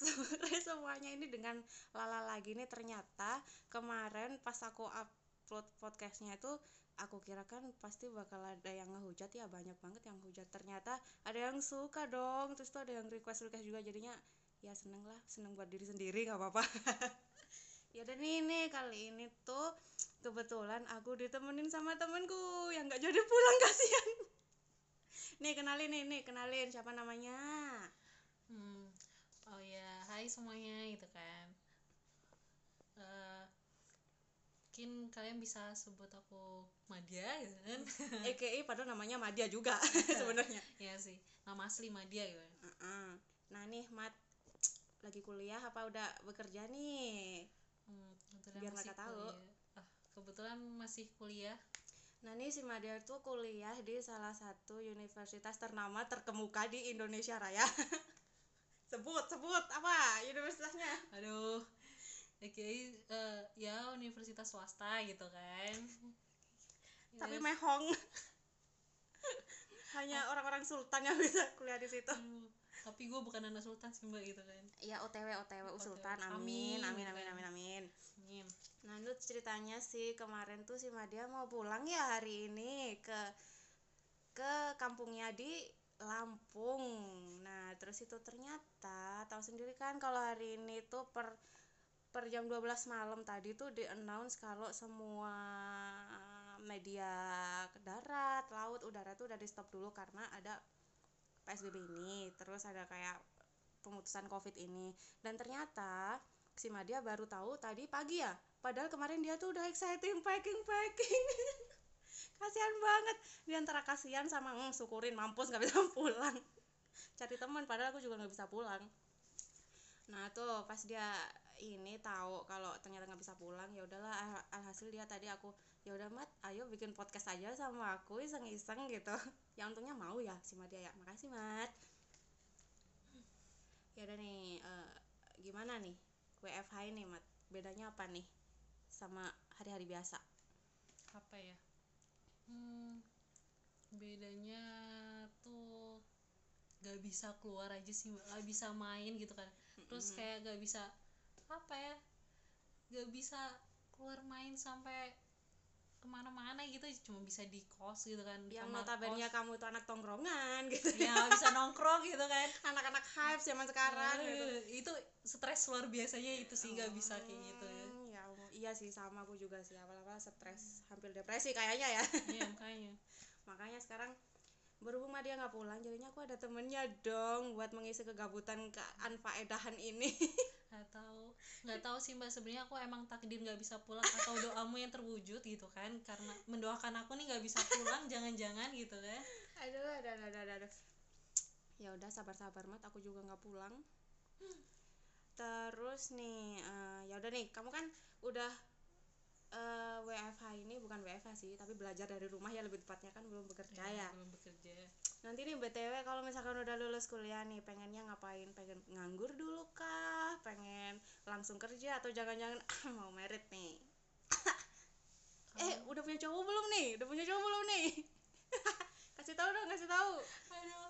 sore semuanya ini dengan lala lagi nih. Ternyata kemarin pas aku upload podcastnya itu aku kira kan pasti bakal ada yang ngehujat ya banyak banget yang hujat ternyata ada yang suka dong terus tuh ada yang request request juga. Jadinya ya seneng lah seneng buat diri sendiri nggak apa-apa. Ya dan ini kali ini tuh kebetulan aku ditemenin sama temenku yang nggak jadi pulang kasihan. Nih kenalin nih nih kenalin siapa namanya hmm oh ya hai semuanya gitu kan. Uh, mungkin kalian bisa sebut aku Madia gitu kan. EKI padahal namanya Madia juga sebenarnya. Ya sih nama asli Madia gitu. Kan uh -uh. nah nih Mat lagi kuliah apa udah bekerja nih? Hmm, biar mereka tahu. ah, kebetulan masih kuliah. Nah ini si Madia tuh kuliah di salah satu universitas ternama terkemuka di Indonesia Raya. sebut, sebut apa universitasnya? Aduh, oke okay, uh, ya universitas swasta gitu kan. Tapi mehong. Hanya orang-orang sultan yang bisa kuliah di situ. Aduh, tapi gue bukan anak sultan sih mbak gitu kan. Iya OTW OTW, OTW. sultan. Amin, amin, amin, amin, amin. amin. Nah itu ceritanya sih kemarin tuh si Madia mau pulang ya hari ini ke ke kampungnya di Lampung. Terus itu ternyata tahu sendiri kan kalau hari ini tuh per per jam 12 malam tadi tuh di announce kalau semua media darat, laut, udara tuh udah di stop dulu karena ada PSBB ini. Terus ada kayak pemutusan COVID ini. Dan ternyata si Madia baru tahu tadi pagi ya padahal kemarin dia tuh udah exciting packing packing kasihan banget di antara kasihan sama mm, syukurin mampus nggak bisa pulang cari teman padahal aku juga nggak bisa pulang. Nah tuh pas dia ini tahu kalau ternyata nggak bisa pulang ya udahlah alhasil dia tadi aku ya udah mat ayo bikin podcast aja sama aku iseng-iseng gitu. Ya untungnya mau ya si Madia ya. Makasih mat. Ya udah nih uh, gimana nih WFH ini mat? Bedanya apa nih sama hari-hari biasa? Apa ya? Hmm, bedanya tuh gak bisa keluar aja sih gak bisa main gitu kan. Terus kayak gak bisa apa ya gak bisa keluar main sampai ke mana-mana gitu cuma bisa di kos gitu kan yang notabene kamu tuh anak tongkrongan gitu. Ya bisa nongkrong gitu kan. Anak-anak hype zaman sekarang nah, gitu. itu stres luar biasanya itu sih nggak oh, bisa kayak gitu ya. ya iya sih sama aku juga sih. Awal-awal stres hampir depresi kayaknya ya. Iya makanya. Makanya sekarang berhubung dia nggak pulang jadinya aku ada temennya dong buat mengisi kegabutan keanfaedahan ini. Nggak tahu. Nggak tahu sih mbak. Sebenarnya aku emang takdir nggak bisa pulang atau doamu yang terwujud gitu kan. Karena mendoakan aku nih nggak bisa pulang jangan-jangan gitu kan. Aduh aduh aduh aduh, aduh. ya udah sabar-sabar mat. Aku juga nggak pulang. Terus nih uh, ya udah nih. Kamu kan udah uh, eh, WFH ini bukan WFH sih tapi belajar dari rumah ya lebih tepatnya kan belum bekerja ya, ya. belum bekerja. Nanti nih btw kalau misalkan udah lulus kuliah nih pengennya ngapain? Pengen nganggur dulu kah? Pengen langsung kerja atau jangan-jangan ah, mau merit nih eh udah punya cowok belum nih udah punya cowok belum nih kasih tahu dong kasih tahu aduh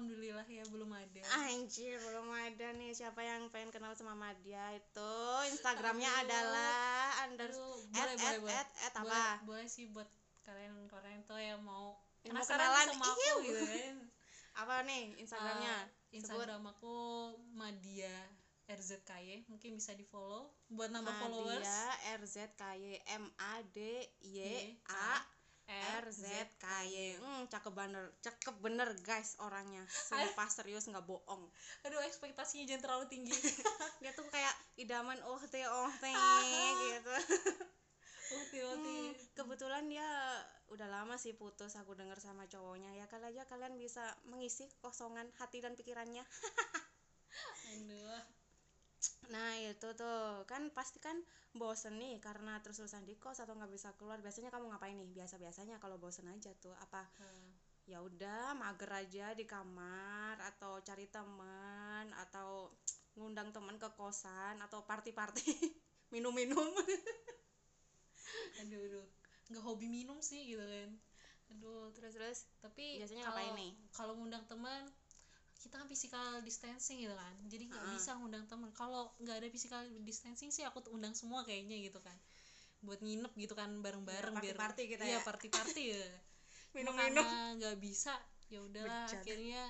Alhamdulillah ya belum ada. Anjir belum ada nih siapa yang pengen kenal sama Madia itu Instagramnya Aduh. adalah under boleh, at, boleh, at, at, at, apa? Boleh, boleh sih buat kalian kalian tuh yang mau penasaran sama aku gitu kan. apa nih Instagramnya? Uh, Instagram Sebut. aku Madia RZKY mungkin bisa di follow buat nambah Madia, followers. Madia RZKY M A D Y A R Z. K Y. Hmm, cakep bener cakep bener guys orangnya. Sumpah serius nggak bohong. Aduh ekspektasinya jangan terlalu tinggi. Dia tuh kayak idaman oh teh oh teh gitu. Uti, uti. Hmm, kebetulan dia udah lama sih putus aku dengar sama cowoknya. Ya kali aja kalian bisa mengisi kosongan hati dan pikirannya. Aduh nah itu tuh. Kan pasti kan bosen nih karena terus terusan di kos atau nggak bisa keluar. Biasanya kamu ngapain nih? Biasa biasanya kalau bosen aja tuh. Apa hmm. ya udah mager aja di kamar atau cari teman atau ngundang teman ke kosan atau party party minum minum aduh aduh. Nggak hobi minum sih gitu kan. Aduh terus terus tapi biasanya kalo, ngapain nih? kalau ngundang teman kita kan physical distancing gitu kan. Jadi nggak bisa ngundang temen. Kalau nggak ada physical distancing sih aku tuh undang semua kayaknya gitu kan. Buat nginep gitu kan bareng-bareng Iya, biar party-party kita iya ya. party-party ya. Minum-minum. Nggak bisa ya udahlah akhirnya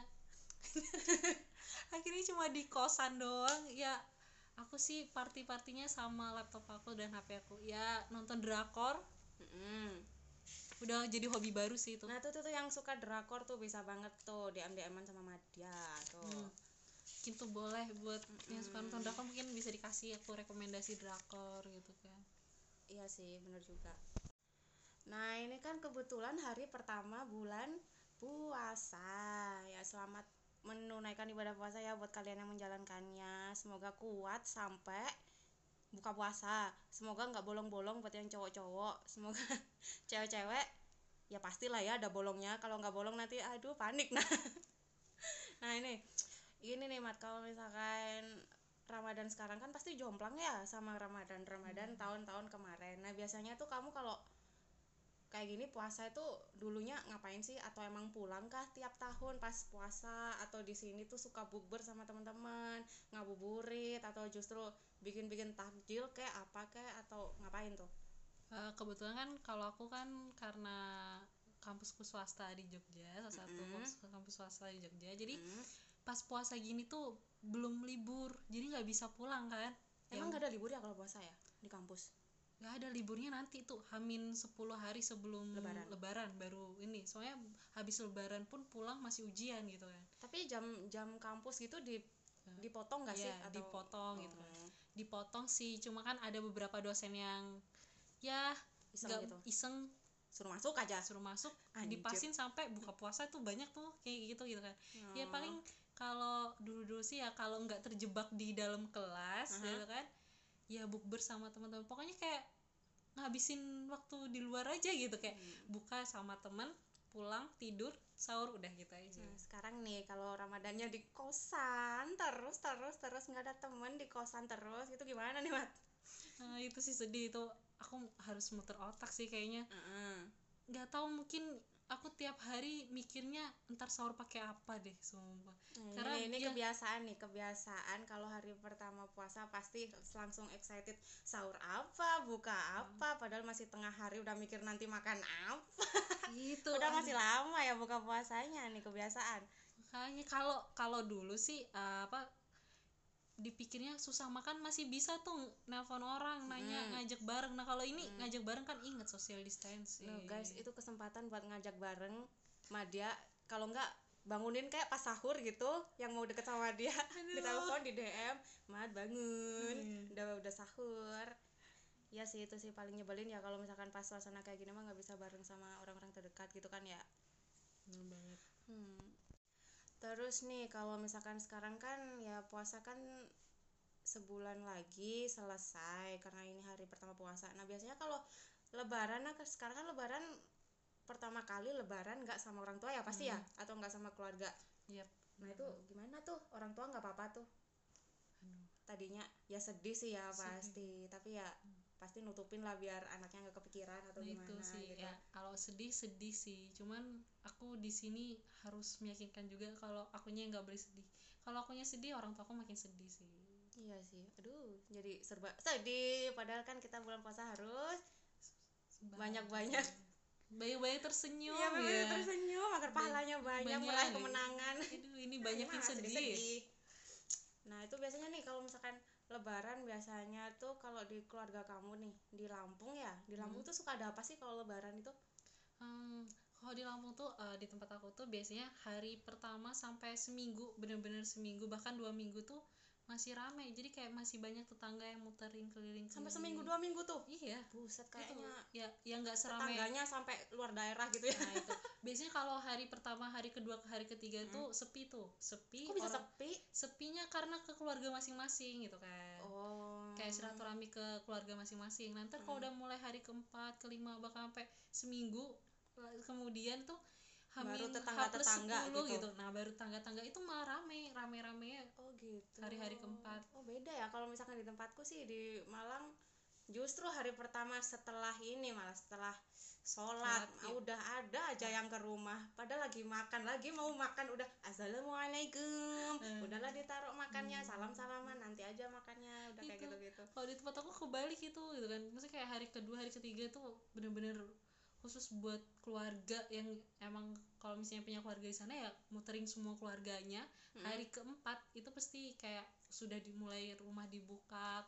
akhirnya cuma di kosan doang. Ya aku sih party partinya sama laptop aku dan hp aku. Ya nonton drakor. Udah jadi hobi baru sih itu nah tuh, tuh tuh yang suka drakor tuh bisa banget tuh dm dman sama Madia tuh Hmm. mungkin tuh boleh buat yang suka nonton drakor mungkin bisa dikasih aku rekomendasi drakor gitu kan Iya sih, bener juga. Nah, ini kan kebetulan hari pertama bulan puasa. Ya, selamat menunaikan ibadah puasa ya buat kalian yang menjalankannya. Semoga kuat sampai buka puasa. Semoga nggak bolong-bolong buat yang cowok-cowok. Semoga cewek-cewek ya pastilah ya ada bolongnya. Kalau nggak bolong nanti aduh panik nah. Nah, ini ini nih Mat kalau misalkan Ramadan sekarang kan pasti jomplang ya sama Ramadan Ramadan tahun-tahun kemarin. Nah biasanya tuh kamu kalau kayak gini puasa itu dulunya ngapain sih atau emang pulang kah tiap tahun pas puasa atau di sini tuh suka bukber sama teman-teman ngabuburit atau justru bikin-bikin takjil kayak apa kayak atau ngapain tuh? Eh, kebetulan kan kalau aku kan karena kampusku swasta di Jogja salah satu Mm-mm. kampus, kampus swasta di Jogja jadi Hmm. pas puasa gini tuh belum libur jadi nggak bisa pulang kan Emang nggak ada libur ya kalau puasa ya di kampus? Nggak ada liburnya nanti tuh hamin 10 hari sebelum Lebaran. baru ini soalnya habis lebaran pun pulang masih ujian gitu kan Tapi jam jam kampus gitu di dipotong nggak sih? Iya, Atau dipotong gitu kan. Oh, dipotong sih cuma kan ada beberapa dosen yang ya Iseng nggak gitu. iseng Suruh masuk aja. suruh masuk Anjir. dipasin sampai buka puasa tuh banyak tuh kayak gitu gitu kan ya Oh. paling kalau dulu dulu sih ya kalau nggak terjebak di dalam kelas Aha. gitu kan ya bukber sama teman-teman pokoknya kayak ngabisin waktu di luar aja gitu kayak Hmm. buka sama teman pulang tidur sahur udah gitu aja Nah, sekarang nih kalau Ramadannya di kosan terus terus terus nggak ada temen di kosan terus itu gimana nih Mat? Nah, itu sih sedih itu aku harus muter otak sih kayaknya nggak tahu mungkin aku tiap hari mikirnya ntar sahur pakai apa deh? Sumpah. Nah, Karena ini, ini dia- kebiasaan nih kebiasaan kalau hari pertama puasa pasti langsung excited sahur apa? Buka apa? Padahal masih tengah hari udah mikir nanti makan apa. Gitu udah masih lama ya buka puasanya nih kebiasaan. Makanya kalau kalau dulu sih eh, apa dipikirnya susah makan masih bisa tuh nelpon orang nanya Hmm. ngajak bareng nah kalau ini Hmm. ngajak bareng kan inget social distancing Loh guys, itu kesempatan buat ngajak bareng Madia. Kalau enggak bangunin kayak pas sahur gitu, yang mau deket sama dia di telepon di DM, Mat bangun, Hmm. udah udah sahur. Ya sih itu sih paling nyebelin ya kalau misalkan pas suasana kayak gini mah nggak bisa bareng sama orang-orang terdekat gitu kan ya. Bener banget Hmm. Terus nih kalau misalkan sekarang kan ya puasa kan sebulan lagi selesai karena ini hari pertama puasa. Nah biasanya kalau lebaran nah sekarang kan lebaran pertama kali lebaran nggak sama orang tua ya pasti ya atau nggak sama keluarga. Yap. Nah itu gimana tuh orang tua nggak apa-apa tuh Aduh. tadinya ya sedih sih ya Sedih. pasti tapi ya pasti nutupin lah biar anaknya nggak kepikiran atau Nah, gimana itu sih gitu. ya kalau sedih sedih sih cuman aku di sini harus meyakinkan juga kalau akunya nggak boleh sedih kalau akunya sedih orang tua aku makin sedih sih Iya sih, aduh jadi serba sedih. Padahal kan kita bulan puasa harus Banyak-banyak. banyak-banyak tersenyum Iya, memang ya tersenyum agar pahalanya banyak, banyak. meraih kemenangan. Aduh, ini banyak yang sedih sedih-sedih. Nah, itu biasanya nih kalau misalkan lebaran biasanya tuh kalau di keluarga kamu nih di Lampung ya. Di Lampung tuh suka ada apa sih kalau lebaran itu? Hmm, kalau di Lampung tuh eh, di tempat aku tuh biasanya hari pertama sampai seminggu bener-bener seminggu bahkan dua minggu tuh masih rame jadi kayak masih banyak tetangga yang muterin keliling Sampai seminggu dua minggu tuh. iya. Buset kayaknya ya yang nggak serame. tetangganya sampai luar daerah gitu ya. nah itu. Biasanya kalau hari pertama hari kedua ke hari ketiga tuh sepi tuh. Sepi Kok bisa orang- sepi? sepinya karena ke keluarga masing-masing gitu kan. Oh. kayak silaturahmi ke keluarga masing-masing. Nanti kalau udah mulai hari keempat kelima bahkan sampai seminggu la- kemudian tuh Hamin Baru tetangga-tetangga 10 gitu. nah baru tangga-tangga itu malah rame rame-rame Oh gitu. Hari-hari keempat. Oh beda ya kalau misalkan di tempatku sih di Malang justru hari pertama setelah ini malah setelah sholat ah, iya. udah ada aja yang ke rumah padahal lagi makan lagi mau makan udah assalamualaikum Hmm. udahlah ditaruh makannya Hmm. salam salaman nanti aja makannya udah kayak Itu. gitu gitu kalau di tempat aku kebalik itu gitu kan maksudnya kayak hari kedua hari ketiga tuh bener-bener khusus buat keluarga yang emang kalau misalnya punya keluarga di sana ya muterin semua keluarganya hari keempat itu pasti kayak sudah dimulai rumah dibuka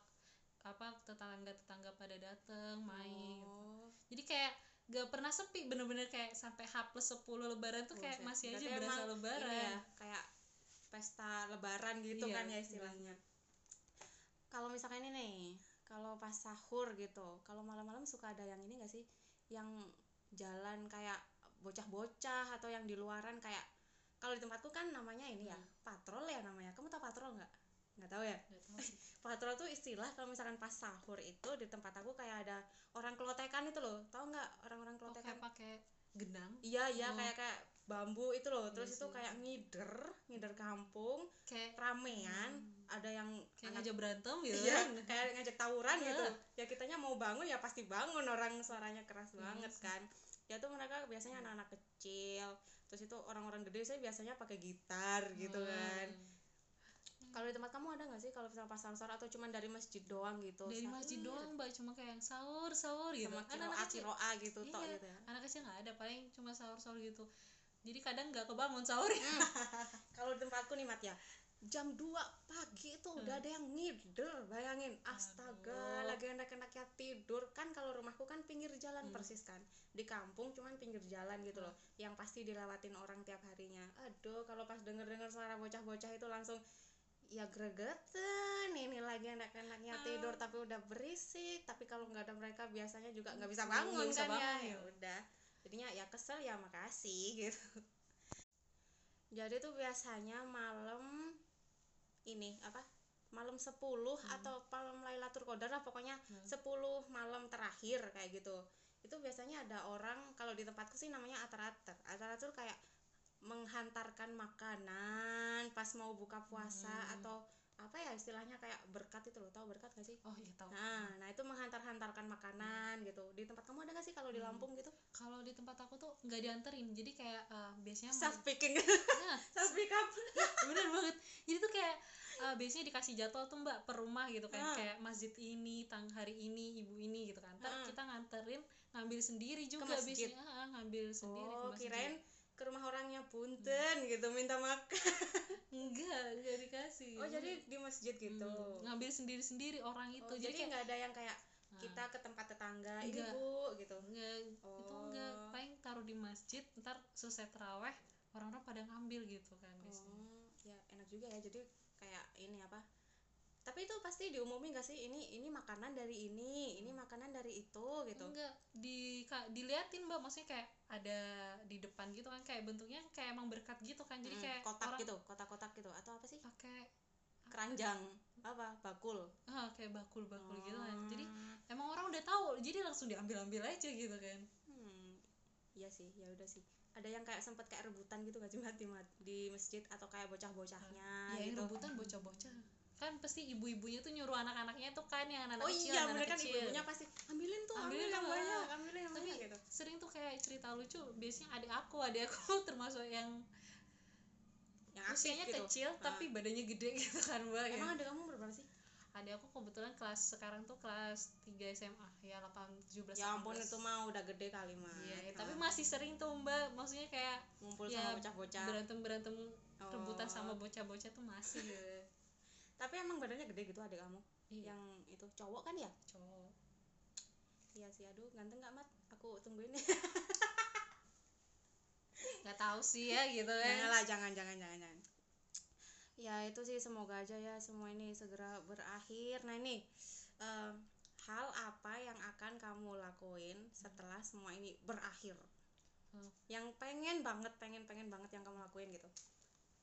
apa tetangga tetangga pada dateng main gitu. oh. jadi kayak gak pernah sepi bener-bener kayak sampai H plus 10 lebaran tuh kayak Buset. masih aja Berarti berasa lebaran ya, kayak pesta lebaran gitu Iya, kan ya istilahnya kalau misalkan ini nih kalau pas sahur gitu kalau malam-malam suka ada yang ini gak sih yang jalan kayak bocah-bocah atau yang di luaran kayak kalau di tempatku kan namanya ini ya Hmm. patrol ya namanya kamu tahu patrol nggak nggak tahu ya Nggak tahu sih. patrol tuh istilah kalau misalkan pas sahur itu di tempat aku kayak ada orang kelotekan itu loh tahu nggak orang-orang oh, kelotekan kayak pakai genang Iya iya Oh. kayak kayak bambu itu loh. Terus itu sih. kayak ngider, ngider kampung, kayak ramean, Hmm. ada yang kayak anak ngajak berantem gitu iya, kan kayak ngajak tawuran Iya. gitu. Ya kitanya mau bangun ya pasti bangun orang suaranya keras Iya banget kan. Ya tuh mereka biasanya anak-anak kecil. Terus itu orang-orang gede saya biasanya pakai gitar gitu kan. Hmm. Kalau di tempat kamu ada nggak sih kalau misalnya pas sahur atau cuman dari masjid doang gitu? dari masjid doang mbak cuma kayak yang sahur sahur gitu Sama kiroa anak kecil kiroa gitu tok Iya. gitu ya. anak kecil nggak ada paling cuma sahur sahur gitu jadi kadang nggak kebangun sahur ya kalau tempatku nih Mat ya jam 2 pagi itu udah Hmm. ada yang ngider bayangin astaga Aduh. lagi enak-enaknya tidur kan kalau rumahku kan pinggir jalan Hmm. persis kan di kampung cuman pinggir jalan gitu loh yang pasti dilewatin orang tiap harinya aduh kalau pas denger-denger suara bocah-bocah itu langsung ya gregetan ini lagi enak-enaknya Ah. tidur tapi udah berisik tapi kalau nggak ada mereka biasanya juga nggak bisa bangun bisa kan ya bangun, ya ya. udah jadinya ya kesel ya makasih gitu jadi tuh biasanya malam ini apa malam 10 atau malam Lailatul Qadar lah pokoknya Hmm. 10 malam terakhir kayak gitu itu biasanya ada orang kalau di tempatku sih namanya atar-atar atar-atar kayak menghantarkan makanan pas mau buka puasa Hmm. atau apa ya istilahnya kayak berkat itu loh tahu berkat gak sih? Oh iya tahu. Nah nah itu menghantar-hantarkan makanan gitu. Di tempat kamu ada gak sih kalau di Hmm. Lampung gitu? Kalau di tempat aku tuh nggak dianterin. Jadi kayak eh, biasanya self picking nah, self pick up bener banget. Jadi tuh kayak eh, biasanya dikasih jadwal tuh mbak per rumah gitu kan. Ah. kayak masjid ini tang hari ini ibu ini gitu kan. Ntar Ah. kita nganterin ngambil sendiri juga biasanya. Ah, ngambil sendiri ke oh masjid. kirain ke rumah orangnya punten gitu minta makan. Enggak enggak dikasih. Oh jadi di masjid gitu? Hmm, ngambil sendiri sendiri orang itu. Oh, jadi, nggak ada yang kayak Ah. kita ke tempat tetangga ini Enggak. bu gitu? Enggak itu Oh. enggak. Paling taruh di masjid ntar selesai teraweh orang-orang pada ngambil gitu kan biasanya. Oh ya enak juga ya. Jadi kayak ini apa tapi itu pasti diumumin gak sih? Ini ini makanan dari ini ini makanan dari itu gitu. Enggak di ka- diliatin mbak. Maksudnya kayak ada di depan gitu kan kayak bentuknya kayak emang berkat gitu kan. Jadi kayak kotak orang gitu kotak-kotak gitu. Atau apa sih? Pakai keranjang apa? Bakul. Ah kayak bakul bakul gitu kan. Oh. jadi emang orang udah tahu jadi langsung diambil ambil aja gitu kan. Hmm, iya sih ya udah sih. Ada yang kayak sempet kayak rebutan gitu gak sih Mat, di, ma- di masjid atau kayak bocah-bocahnya ya gitu. rebutan bocah-bocah kan pasti ibu-ibunya tuh nyuruh anak-anaknya tuh kan yang anak-anak oh kecil iya anak bener kan kecil. ibu-ibunya pasti ambilin tuh ambil Ambilin yang banyak ambilin yang tapi banyak gitu. sering tuh kayak cerita lucu biasanya adik aku adik aku termasuk yang yang usianya gitu. kecil tapi badannya gede gitu kan mbak ya. emang ada kamu berapa sih? Adik aku kebetulan kelas sekarang tuh kelas 3 SMA ya 8 17 ya ampun 18. itu mah udah gede kali mah iya ya, tapi masih sering tuh mbak maksudnya kayak ngumpul ya, sama bocah-bocah. berantem berantem Oh. rebutan sama bocah-bocah tuh masih ya. Tapi emang badannya gede gitu adik kamu? Iya. Yang itu cowok kan ya? Cowok. Iya sih aduh ganteng gak mat? Aku tungguin. Nggak tahu sih ya gitu jangan kan lah jangan jangan jangan jangan. Ya itu sih semoga aja ya semua ini segera berakhir. Nah ini em, hal apa yang akan kamu lakuin setelah semua ini berakhir? Hmm. yang pengen banget pengen pengen banget yang kamu lakuin gitu.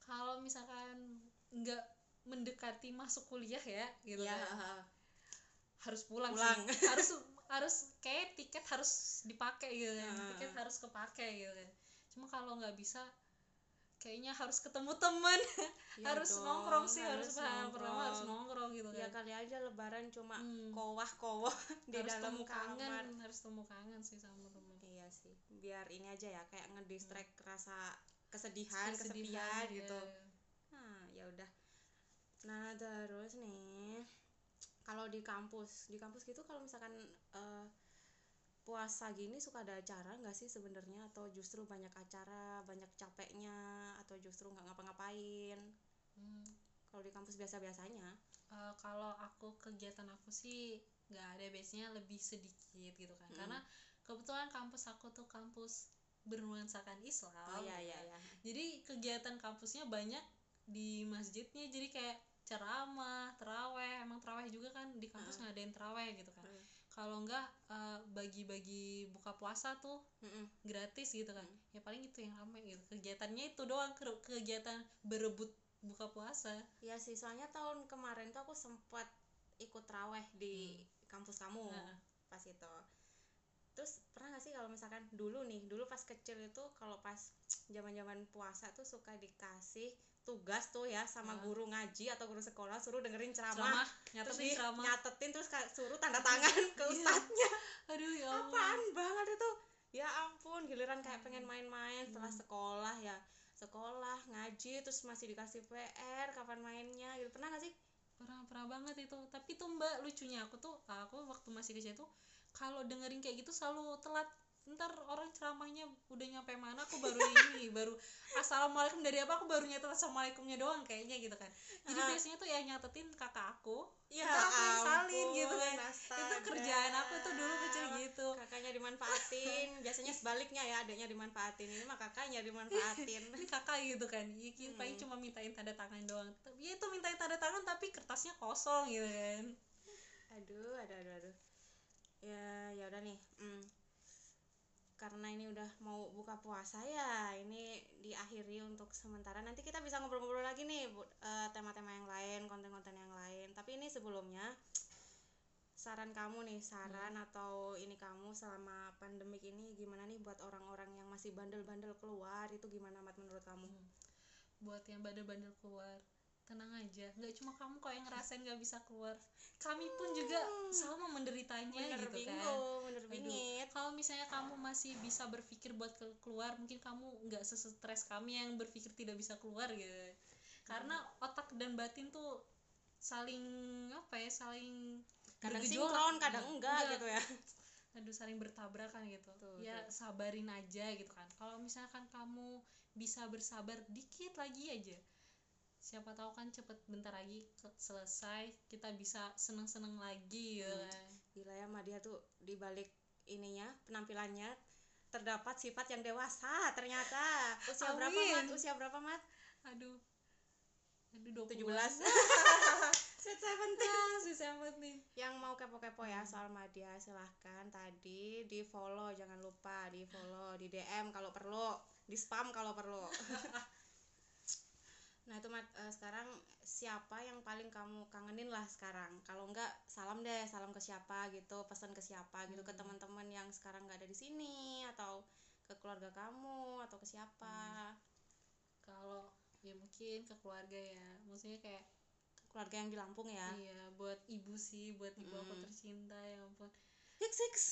Kalau misalkan nggak mendekati masuk kuliah ya gitu ya kan. harus pulang, Pulang. sih harus harus kayak tiket harus dipakai gitu kan. Tiket harus kepake gitu kan. Cuma kalau nggak bisa kayaknya harus ketemu temen. Ya harus dong, nongkrong sih harus, pertama nongkrong. harus nongkrong gitu ya kan. kali aja lebaran cuma Hmm. kowah kowah di harus dalam temu kamar. kangen harus temu kangen sih sama temen. Iya sih biar ini aja ya kayak ngedistract rasa kesedihan, Kesedihan, kesepian iya. gitu. Nah ya udah nah terus nih kalau di kampus di kampus gitu kalau misalkan eh, puasa gini suka ada acara nggak sih sebenarnya? Atau justru banyak acara banyak capeknya atau justru nggak ngapa-ngapain? Hmm, kalau di kampus biasa-biasanya? Eh, kalau aku kegiatan aku sih nggak ada biasanya lebih sedikit gitu kan. Mm. karena kebetulan kampus aku tuh kampus bernuansakan Islam. Oh iya iya iya. Jadi kegiatan kampusnya banyak di masjidnya. Jadi kayak ceramah teraweh emang teraweh juga kan di kampus Heeh. ngadain teraweh gitu kan Heeh. kalau enggak eh, bagi-bagi buka puasa tuh Mm-mm. gratis gitu kan Hmm. ya paling itu yang ramai gitu kegiatannya itu doang ke- kegiatan berebut buka puasa Iya sih, soalnya tahun kemarin tuh aku sempat ikut raweh di kampus kamu Heeh. pas itu. Terus pernah gak sih kalau misalkan dulu nih, dulu pas kecil itu kalau pas zaman-zaman puasa tuh suka dikasih tugas tuh ya sama guru ngaji atau guru sekolah suruh dengerin ceramah, ceramah terus nyatetin di- ceramah nyatetin terus suruh tanda tangan ke Iya. ustadznya. aduh ya ampun Apaan banget itu? Ya ampun, giliran kayak Hmm. pengen main-main setelah Hmm. sekolah ya sekolah ngaji terus masih dikasih PR kapan mainnya gitu pernah gak sih pernah pernah banget itu tapi tuh mbak lucunya aku tuh aku waktu masih kecil tuh kalau dengerin kayak gitu selalu telat. Ntar orang ceramahnya udah nyampe mana aku baru ini baru assalamualaikum dari apa aku baru nyatet assalamualaikumnya doang kayaknya gitu kan. Jadi Ah. biasanya tuh ya nyatetin kakak aku ya Itu aku yang salin gitu kan. itu astaga. kerjaan aku tuh dulu kecil gitu. Kakaknya dimanfaatin. Biasanya sebaliknya ya adiknya dimanfaatin. Ini mah kakaknya dimanfaatin. Ini kakak gitu kan. Ya, kita paling Hmm. cuma mintain tanda tangan doang. Tapi ya itu mintain tanda tangan tapi kertasnya kosong gitu kan. Aduh aduh aduh aduh ya ya udah nih hmm. karena ini udah mau buka puasa ya ini diakhiri untuk sementara. Nanti kita bisa ngobrol-ngobrol lagi nih Bu- eh, tema-tema yang lain konten-konten yang lain. Tapi ini sebelumnya saran kamu nih saran atau ini kamu selama pandemik ini gimana nih buat orang-orang yang masih bandel-bandel keluar? Itu gimana mat menurut kamu? Buat yang bandel-bandel keluar tenang aja nggak cuma kamu kok yang ngerasain nggak bisa keluar. Kami pun juga sama menderitanya bener gitu kan. bingung bener Aduh, bingit. kalau misalnya kamu masih bisa berpikir buat ke- keluar mungkin kamu nggak sestres kami yang berpikir tidak bisa keluar gitu. Karena otak dan batin tuh saling apa ya saling kadang sinkron kadang Nah, enggak gitu ya. Aduh saling bertabrakan gitu. Tuh, ya tuh. sabarin aja gitu kan. Kalau misalkan kamu bisa bersabar dikit lagi aja siapa tahu kan cepet bentar lagi selesai kita bisa seneng-seneng lagi ya Hmm. kan. gila ya Madia tuh di balik ininya penampilannya terdapat sifat yang dewasa ternyata usia berapa Amin. mat usia berapa mat aduh aduh 17 20 Sweet seventeen ah amat nih yang mau kepo-kepo ya Hmm. soal Madia silahkan tadi di follow jangan lupa di follow di DM kalau perlu di spam kalau perlu nah itu mat eh, sekarang siapa yang paling kamu kangenin lah sekarang? Kalau enggak salam deh salam ke siapa gitu pesan ke siapa gitu ke Hmm. teman-teman yang sekarang nggak ada di sini atau ke keluarga kamu atau ke siapa? Kalau ya mungkin ke keluarga ya maksudnya kayak keluarga yang di Lampung ya? Iya buat ibu sih buat ibu aku Mm. tercinta ya ampun. Hiks hiks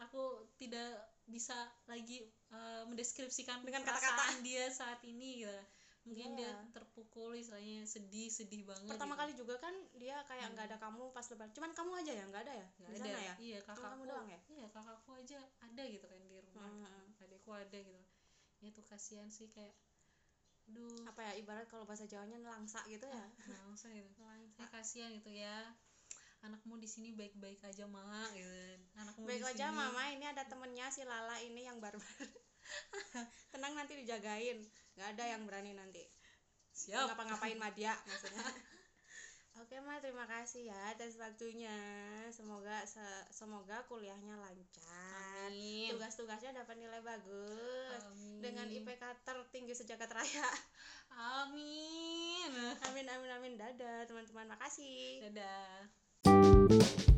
aku tidak bisa lagi uh, mendeskripsikan Dengan perasaan dia saat ini gitu mungkin dia Iya. terpukul istilahnya sedih sedih banget pertama gitu. kali juga kan dia kayak nggak ada kamu pas lebaran. Cuman kamu aja ya? Nggak ada ya? Nggak ada. ya? Iya kakakku kamu doang ya? iya kakakku aja ada gitu kan di rumah. Heeh. adikku ada gitu. Ya tuh kasihan sih kayak aduh. Apa ya ibarat kalau bahasa Jawanya nelangsa gitu ya? Masa gitu. Nelangsa. Saya kasihan gitu ya. Anakmu di sini baik-baik aja mak gitu. Anakmu baik aja mama. Ini ada temennya si Lala ini yang barbar tenang nanti dijagain nggak ada yang berani nanti siap ngapa-ngapain Madia maksudnya Oke Ma, terima kasih ya atas waktunya. Semoga se- semoga kuliahnya lancar. amin Tugas-tugasnya dapat nilai bagus amin dengan IPK tertinggi sejagat raya. amin Amin amin amin. Dadah teman-teman. Makasih. dadah